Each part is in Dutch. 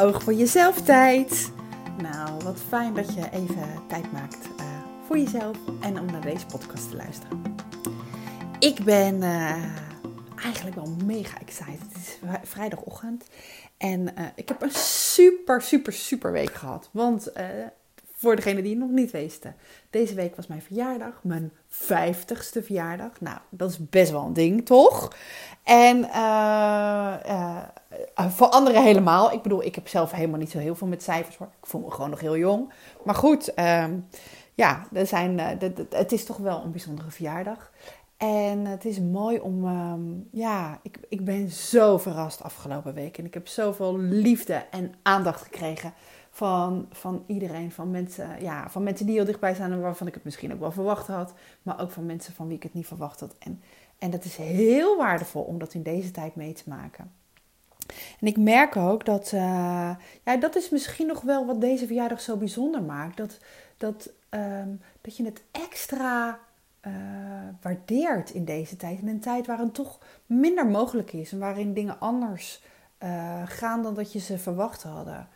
Oog voor jezelf tijd. Nou, wat fijn dat je even tijd maakt uh, voor jezelf en om naar deze podcast te luisteren. Ik ben uh, eigenlijk wel mega excited. Het is vrijdagochtend en uh, ik heb een super, super, super week gehad. Want voor degene die het nog niet wisten. Deze week was mijn verjaardag, mijn vijftigste verjaardag. Nou, dat is best wel een ding, toch? En uh, uh, voor anderen helemaal. Ik bedoel, ik heb zelf helemaal niet zo heel veel met cijfers hoor. Ik voel me gewoon nog heel jong. Maar goed, uh, ja, er zijn, het is toch wel een bijzondere verjaardag. En het is mooi om, um, ja, ik, ik ben zo verrast afgelopen week. En ik heb zoveel liefde en aandacht gekregen van, van iedereen. Van mensen, ja, van mensen die heel dichtbij staan en waarvan ik het misschien ook wel verwacht had. Maar ook van mensen van wie ik het niet verwacht had. En, en dat is heel waardevol om dat in deze tijd mee te maken. En ik merk ook dat, uh, ja, dat is misschien nog wel wat deze verjaardag zo bijzonder maakt. Dat, dat, um, dat je het extra uh, waardeert in deze tijd. In een tijd waarin toch minder mogelijk is en waarin dingen anders uh, gaan dan dat je ze verwacht hadden.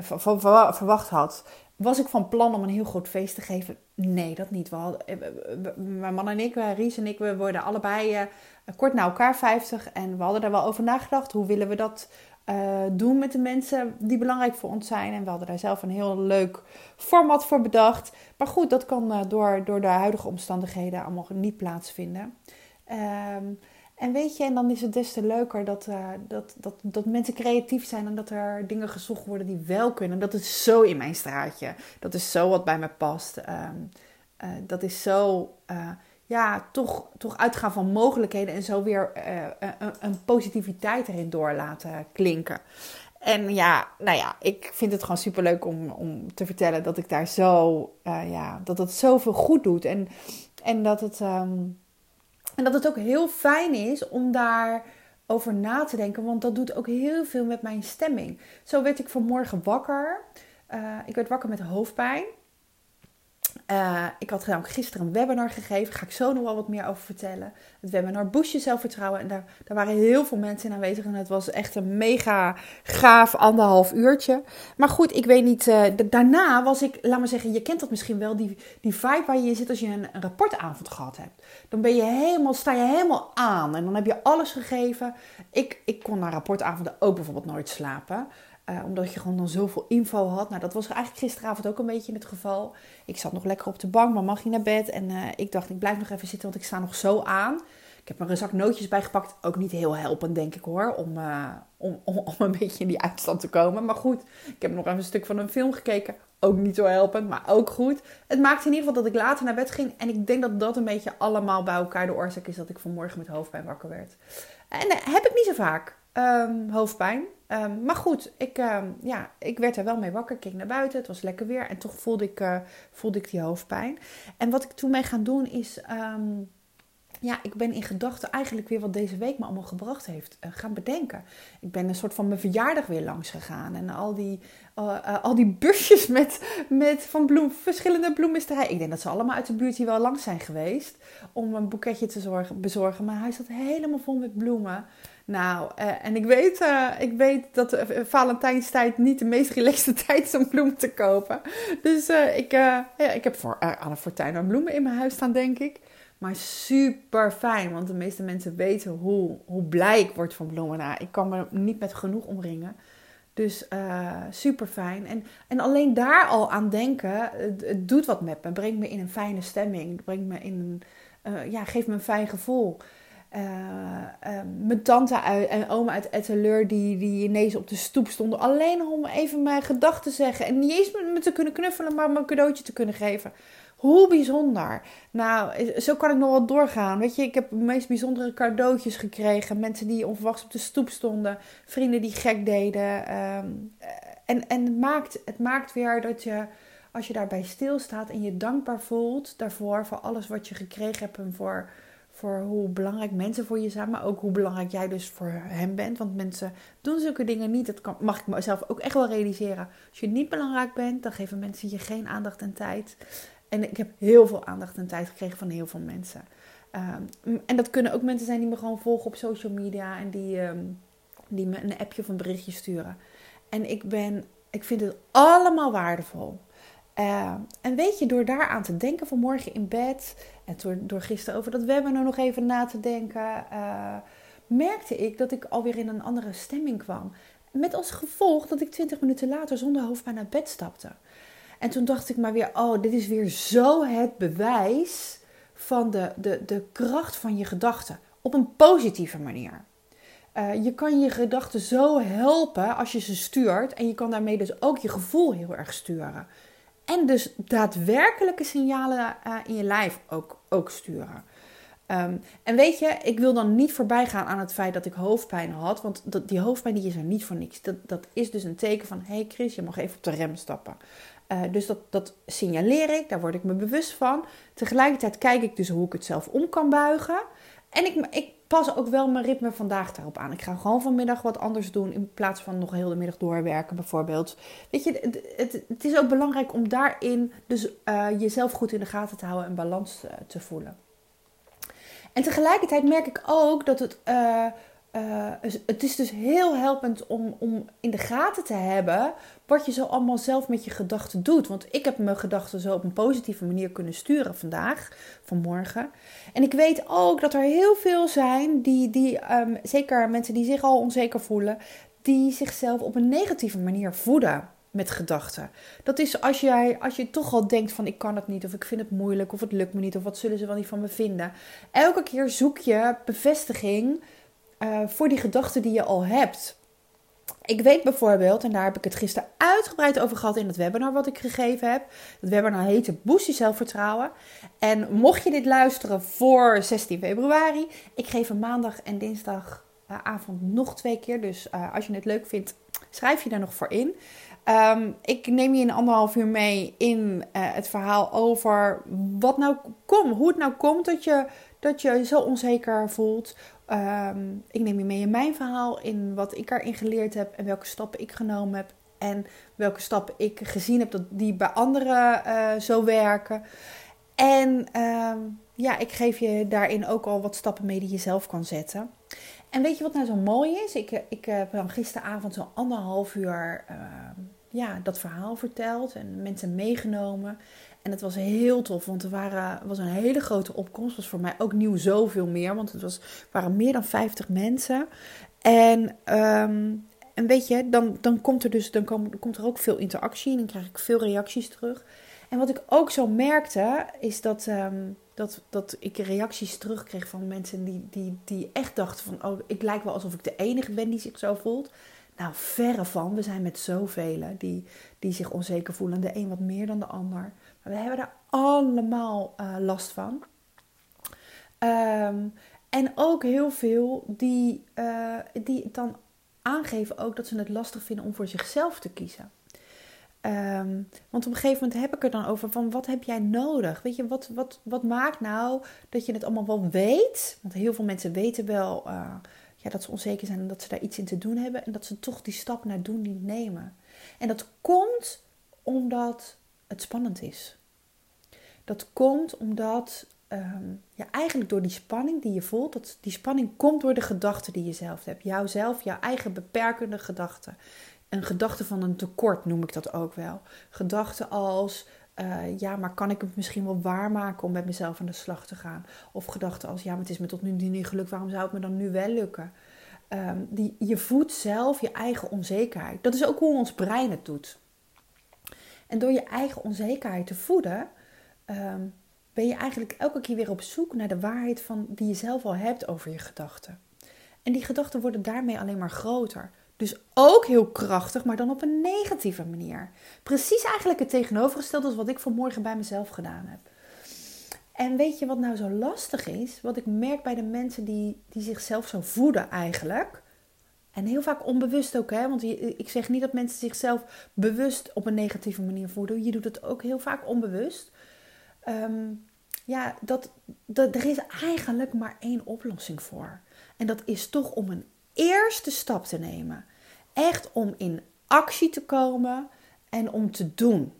Verwacht had. Was ik van plan om een heel groot feest te geven? Nee, dat niet. We hadden, mijn man en ik, Ries en ik, we worden allebei kort na elkaar 50. En we hadden daar wel over nagedacht. Hoe willen we dat uh, doen met de mensen die belangrijk voor ons zijn? En we hadden daar zelf een heel leuk format voor bedacht. Maar goed, dat kan door, door de huidige omstandigheden allemaal niet plaatsvinden. Um, en weet je, en dan is het des te leuker dat, uh, dat, dat, dat mensen creatief zijn en dat er dingen gezocht worden die wel kunnen. Dat is zo in mijn straatje. Dat is zo wat bij me past. Um, dat is zo ja, toch, toch uitgaan van mogelijkheden en zo weer een, een, positiviteit erin door laten klinken. En ja, nou ja, ik vind het gewoon superleuk om, om te vertellen dat ik daar zo, ja, dat het zoveel goed doet. En, en, dat het, um, en dat het ook heel fijn is om daar over na te denken, want dat doet ook heel veel met mijn stemming. Zo werd ik vanmorgen wakker. Uh, ik werd wakker met hoofdpijn. Uh, ik had gisteren een webinar gegeven. Daar ga ik zo nog wel wat meer over vertellen. Het webinar Boost Je Zelfvertrouwen. En daar, daar waren heel veel mensen in aanwezig. En het was echt een mega gaaf anderhalf uurtje. Maar goed, ik weet niet. Uh, daarna was ik, laat maar zeggen, je kent dat misschien wel. Die, die vibe waar je in zit als je een, een rapportavond gehad hebt. Dan ben je helemaal, sta je helemaal aan. En dan heb je alles gegeven. Ik, ik kon na rapportavonden ook bijvoorbeeld nooit slapen. Uh, omdat je gewoon dan zoveel info had. Nou, dat was eigenlijk gisteravond ook een beetje het geval. Ik zat nog lekker op de bank, maar mag je naar bed. En uh, ik dacht, ik blijf nog even zitten, want ik sta nog zo aan. Ik heb er een zak nootjes bij gepakt. Ook niet heel helpend, denk ik hoor. Om, uh, om, om, om, een beetje in die uitstand te komen. Maar goed, ik heb nog even een stuk van een film gekeken. Ook niet zo helpend, maar ook goed. Het maakte in ieder geval dat ik later naar bed ging. En ik denk dat dat een beetje allemaal bij elkaar de oorzaak is dat ik vanmorgen met hoofdpijn wakker werd. En heb ik niet zo vaak. Um, hoofdpijn. Um, maar goed, ik, um, ja, ik werd er wel mee wakker. Ik ging naar buiten, het was lekker weer. En toch voelde ik, uh, voelde ik die hoofdpijn. En wat ik toen mee gaan doen is... Ja, ik ben in gedachten eigenlijk weer wat deze week me allemaal gebracht heeft uh, gaan bedenken. Ik ben een soort van mijn verjaardag weer langs gegaan. En al die, uh, al die busjes met, met van bloem, verschillende bloemisterij. Ik denk dat ze allemaal uit de buurt hier wel langs zijn geweest. Om een boeketje te zorgen, bezorgen. Maar hij zat helemaal vol met bloemen. Nou, uh, en ik weet, uh, ik weet dat uh, Valentijnstijd niet de meest relaxte tijd is om bloemen te kopen. Dus ik, ja, ik heb voor, een fortuin aan bloemen in mijn huis staan, denk ik. Maar super fijn, want de meeste mensen weten hoe, hoe blij ik word van bloemen. Nou, ik kan me niet met genoeg omringen. Dus super fijn. En, en alleen daar al aan denken, het, het, doet wat met me. Brengt me in een fijne stemming. Brengt me in een, ja, geeft me een fijn gevoel. Uh, mijn tante uit, en oma uit Etteleur die, die ineens op de stoep stonden. Alleen om even mijn gedachten te zeggen. En niet eens met me te kunnen knuffelen, maar me een cadeautje te kunnen geven. Hoe bijzonder. Nou, zo kan ik nog wel doorgaan. Weet je, ik heb de meest bijzondere cadeautjes gekregen. Mensen die onverwachts op de stoep stonden. Vrienden die gek deden. Um, en en het, maakt, het maakt weer dat je, als je daarbij stilstaat en je dankbaar voelt daarvoor. Voor alles wat je gekregen hebt en voor hoe belangrijk mensen voor je zijn, maar ook hoe belangrijk jij dus voor hem bent. Want mensen doen zulke dingen niet. Dat kan, mag ik mezelf ook echt wel realiseren. Als je niet belangrijk bent, dan geven mensen je geen aandacht en tijd. En ik heb heel veel aandacht en tijd gekregen van heel veel mensen. Um, en dat kunnen ook mensen zijn die me gewoon volgen op social media en die. Um, die me een appje of een berichtje sturen. En ik, ben, ik vind het allemaal waardevol. Uh, en weet je, door daaraan te denken vanmorgen in bed en door, gisteren over dat webinar nog even na te denken, uh, merkte ik dat ik alweer in een andere stemming kwam. Met als gevolg dat ik 20 minuten later zonder hoofdpijn naar bed stapte. En toen dacht ik maar weer, oh, dit is weer zo het bewijs van de, de, de kracht van je gedachten. Op een positieve manier. Uh, je kan je gedachten zo helpen als je ze stuurt. En je kan daarmee dus ook je gevoel heel erg sturen. En dus daadwerkelijke signalen uh, in je lijf ook, ook sturen. Um, en weet je, ik wil dan niet voorbij gaan aan het feit dat ik hoofdpijn had. Want dat, die hoofdpijn die is er niet voor niks. Dat, dat is dus een teken van: hé hey Chris, je mag even op de rem stappen. Uh, dus dat, dat signaleer ik, daar word ik me bewust van. Tegelijkertijd kijk ik dus hoe ik het zelf om kan buigen. En ik, ik pas ook wel mijn ritme vandaag daarop aan. Ik ga gewoon vanmiddag wat anders doen in plaats van nog heel de middag doorwerken bijvoorbeeld. Weet je, het, is ook belangrijk om daarin dus uh, jezelf goed in de gaten te houden en balans uh, te voelen. En tegelijkertijd merk ik ook dat het, uh, het is dus heel helpend om, om in de gaten te hebben wat je zo allemaal zelf met je gedachten doet. Want ik heb mijn gedachten zo op een positieve manier kunnen sturen vandaag, vanmorgen. En ik weet ook dat er heel veel zijn, die, die um, zeker mensen die zich al onzeker voelen, die zichzelf op een negatieve manier voeden met gedachten. Dat is als, jij, als je toch al denkt van ik kan het niet of ik vind het moeilijk of het lukt me niet of wat zullen ze wel niet van me vinden. Elke keer zoek je bevestiging uh, voor die gedachten die je al hebt. Ik weet bijvoorbeeld, en daar heb ik het gisteren uitgebreid over gehad in het webinar wat ik gegeven heb. Het webinar heette Boost je zelfvertrouwen. En mocht je dit luisteren voor 16 februari, ik geef een maandag en dinsdagavond nog twee keer. Dus uh, als je het leuk vindt, schrijf je daar nog voor in. Um, ik neem je in anderhalf uur mee in het verhaal over wat nou komt, hoe het nou komt dat je, dat je zo onzeker voelt. Um, ik neem je mee in mijn verhaal, in wat ik erin geleerd heb en welke stappen ik genomen heb. En welke stappen ik gezien heb dat die bij anderen uh, zo werken. En um, ja, ik geef je daarin ook al wat stappen mee die je zelf kan zetten. En weet je wat nou zo mooi is? Ik, ik heb dan gisteravond zo'n anderhalf uur uh, ja, dat verhaal verteld en mensen meegenomen. En het was heel tof, want er waren, was een hele grote opkomst. was voor mij ook nieuw zoveel meer, want het was, waren meer dan 50 mensen. En, um, en weet je, dan, dan komt er dus dan kom, komt er ook veel interactie en dan krijg ik veel reacties terug. En wat ik ook zo merkte, is dat, um, dat, dat ik reacties terugkreeg van mensen die, die, die echt dachten van... oh, ik lijk wel alsof ik de enige ben die zich zo voelt. Nou, verre van. We zijn met zoveel die, die zich onzeker voelen. De een wat meer dan de ander. We hebben daar allemaal uh, last van. Um, en ook heel veel die, uh, die dan aangeven ook dat ze het lastig vinden om voor zichzelf te kiezen. Um, want op een gegeven moment heb ik er dan over van wat heb jij nodig? Weet je, wat, wat, wat maakt nou dat je het allemaal wel weet? Want heel veel mensen weten wel uh, ja, dat ze onzeker zijn en dat ze daar iets in te doen hebben. En dat ze toch die stap naar doen niet nemen. En dat komt omdat het spannend is. Dat komt omdat um, ja, eigenlijk door die spanning die je voelt, dat, die spanning komt door de gedachten die je zelf hebt. Jouzelf, jouw eigen beperkende gedachten een gedachte van een tekort noem ik dat ook wel. Gedachten als, uh, ja, maar kan ik het misschien wel waarmaken om met mezelf aan de slag te gaan? Of gedachten als, ja, maar het is me tot nu niet gelukt, waarom zou het me dan nu wel lukken? Um, die, je voedt zelf je eigen onzekerheid. Dat is ook hoe ons brein het doet. En door je eigen onzekerheid te voeden, um, ben je eigenlijk elke keer weer op zoek naar de waarheid van, die je zelf al hebt over je gedachten. En die gedachten worden daarmee alleen maar groter. Dus ook heel krachtig, maar dan op een negatieve manier. Precies eigenlijk het tegenovergestelde als wat ik vanmorgen bij mezelf gedaan heb. En weet je wat nou zo lastig is? Wat ik merk bij de mensen die, die zichzelf zo voeden eigenlijk. En heel vaak onbewust ook, hè? want ik zeg niet dat mensen zichzelf bewust op een negatieve manier voeden. Je doet het ook heel vaak onbewust. Um, ja, dat, dat, er is eigenlijk maar één oplossing voor. En dat is toch om een eerste stap te nemen. Echt om in actie te komen en om te doen.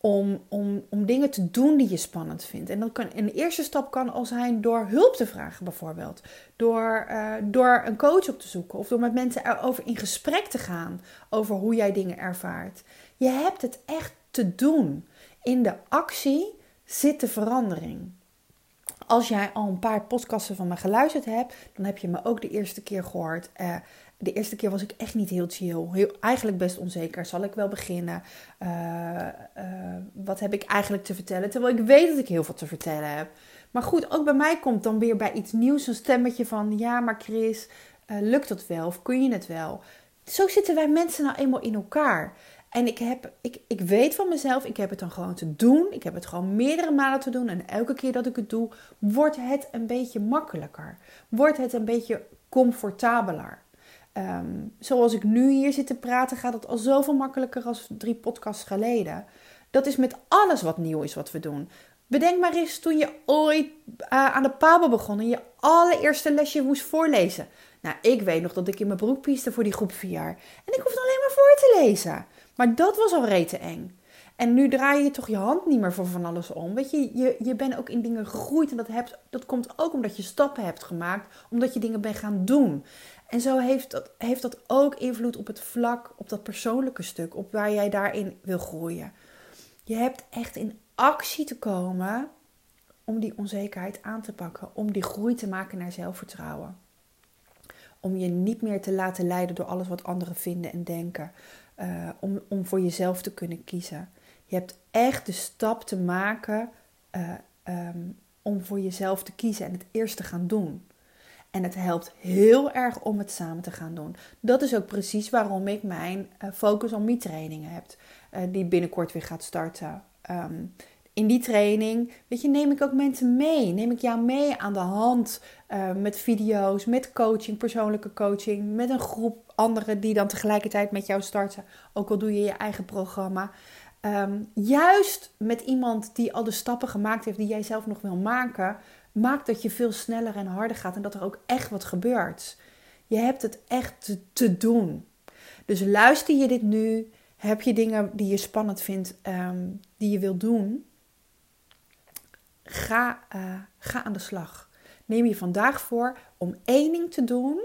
Om, om, om dingen te doen die je spannend vindt. En dat kan, een eerste stap kan al zijn door hulp te vragen, bijvoorbeeld. Door, uh, door een coach op te zoeken of door met mensen erover in gesprek te gaan over hoe jij dingen ervaart. Je hebt het echt te doen. In de actie zit de verandering. Als jij al een paar podcasten van me geluisterd hebt, dan heb je me ook de eerste keer gehoord. Uh, de eerste keer was ik echt niet heel chill. Heel, eigenlijk best onzeker. Zal ik wel beginnen? Uh, wat heb ik eigenlijk te vertellen? Terwijl ik weet dat ik heel veel te vertellen heb. Maar goed, ook bij mij komt dan weer bij iets nieuws een stemmetje van... Ja, maar Chris, lukt dat wel? Of kun je het wel? Zo zitten wij mensen nou eenmaal in elkaar. En ik, heb, ik, ik weet van mezelf, ik heb het dan gewoon te doen. Ik heb het gewoon meerdere malen te doen. En elke keer dat ik het doe, wordt het een beetje makkelijker. Wordt het een beetje comfortabeler. Ehm, zoals ik nu hier zit te praten, gaat het al zoveel makkelijker als drie podcasts geleden. Dat is met alles wat nieuw is wat we doen. Bedenk maar eens toen je ooit uh, aan de Pabo begon en je allereerste lesje moest voorlezen. Nou, ik weet nog dat ik in mijn broek pieste voor die groep 4 jaar. En ik hoefde alleen maar voor te lezen. Maar dat was al rete eng. En nu draai je toch je hand niet meer voor van alles om. Weet je, je, je bent ook in dingen gegroeid. En dat, hebt, dat komt ook omdat je stappen hebt gemaakt. Omdat je dingen bent gaan doen. En zo heeft dat, heeft dat ook invloed op het vlak, op dat persoonlijke stuk, op waar jij daarin wil groeien. Je hebt echt in actie te komen om die onzekerheid aan te pakken, om die groei te maken naar zelfvertrouwen. Om je niet meer te laten leiden door alles wat anderen vinden en denken. Uh, om, om voor jezelf te kunnen kiezen. Je hebt echt de stap te maken uh, um, om voor jezelf te kiezen en het eerst te gaan doen. En het helpt heel erg om het samen te gaan doen. Dat is ook precies waarom ik mijn uh, Focus on Me trainingen heb. Die binnenkort weer gaat starten. Um, in die training, weet je, neem ik ook mensen mee. Neem ik jou mee aan de hand met video's, met coaching, persoonlijke coaching, met een groep anderen die dan tegelijkertijd met jou starten. Ook al doe je je eigen programma. Um, juist met iemand die al de stappen gemaakt heeft die jij zelf nog wil maken, maakt dat je veel sneller en harder gaat en dat er ook echt wat gebeurt. Je hebt het echt te, doen. Dus luister je dit nu? Heb je dingen die je spannend vindt, um, die je wilt doen? Ga, uh, ga aan de slag. Neem je vandaag voor om één ding te doen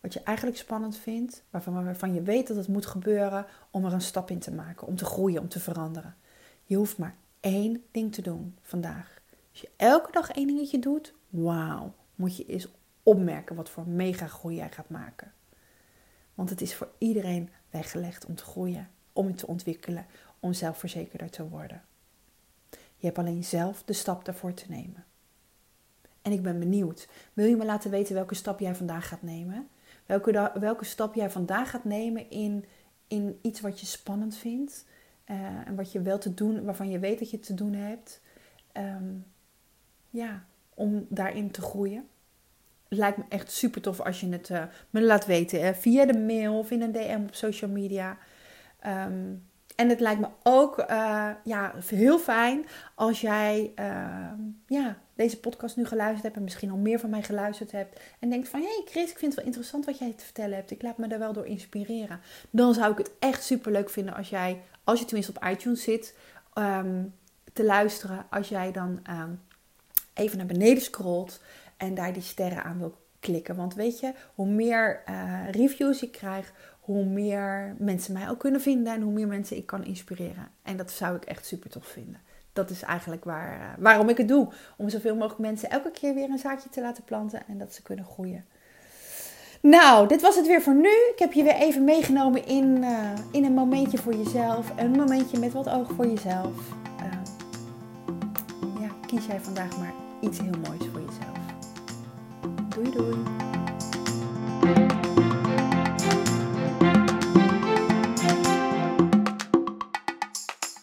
wat je eigenlijk spannend vindt, waarvan, waarvan je weet dat het moet gebeuren om er een stap in te maken, om te groeien, om te veranderen. Je hoeft maar één ding te doen vandaag. Als je elke dag één dingetje doet, wauw, moet je eens opmerken wat voor mega groei jij gaat maken. Want het is voor iedereen weggelegd om te groeien, om je te ontwikkelen, om zelfverzekerder te worden. Je hebt alleen zelf de stap daarvoor te nemen. En ik ben benieuwd. Wil je me laten weten welke stap jij vandaag gaat nemen? Welke, welke stap jij vandaag gaat nemen in, in iets wat je spannend vindt? Uh, en wat je wel te doen, waarvan je weet dat je te doen hebt. Um, ja, om daarin te groeien. Lijkt me echt super tof als je het uh, me laat weten hè? via de mail of in een DM op social media. Um, en het lijkt me ook uh, ja, heel fijn als jij uh, ja, deze podcast nu geluisterd hebt en misschien al meer van mij geluisterd hebt. En denkt van, hé hey Chris, ik vind het wel interessant wat jij te vertellen hebt. Ik laat me daar wel door inspireren. Dan zou ik het echt super leuk vinden als jij, als je tenminste op iTunes zit, um, te luisteren. Als jij dan even naar beneden scrolt en daar die sterren aan wil klikken. Want weet je, hoe meer uh, reviews ik krijg, hoe meer mensen mij ook kunnen vinden en hoe meer mensen ik kan inspireren. En dat zou ik echt super tof vinden. Dat is eigenlijk waar, uh, waarom ik het doe. Om zoveel mogelijk mensen elke keer weer een zaadje te laten planten en dat ze kunnen groeien. Nou, dit was het weer voor nu. Ik heb je weer even meegenomen in, uh, in een momentje voor jezelf. Een momentje met wat oog voor jezelf. ja, kies jij vandaag maar iets heel moois voor jezelf. Doei doei!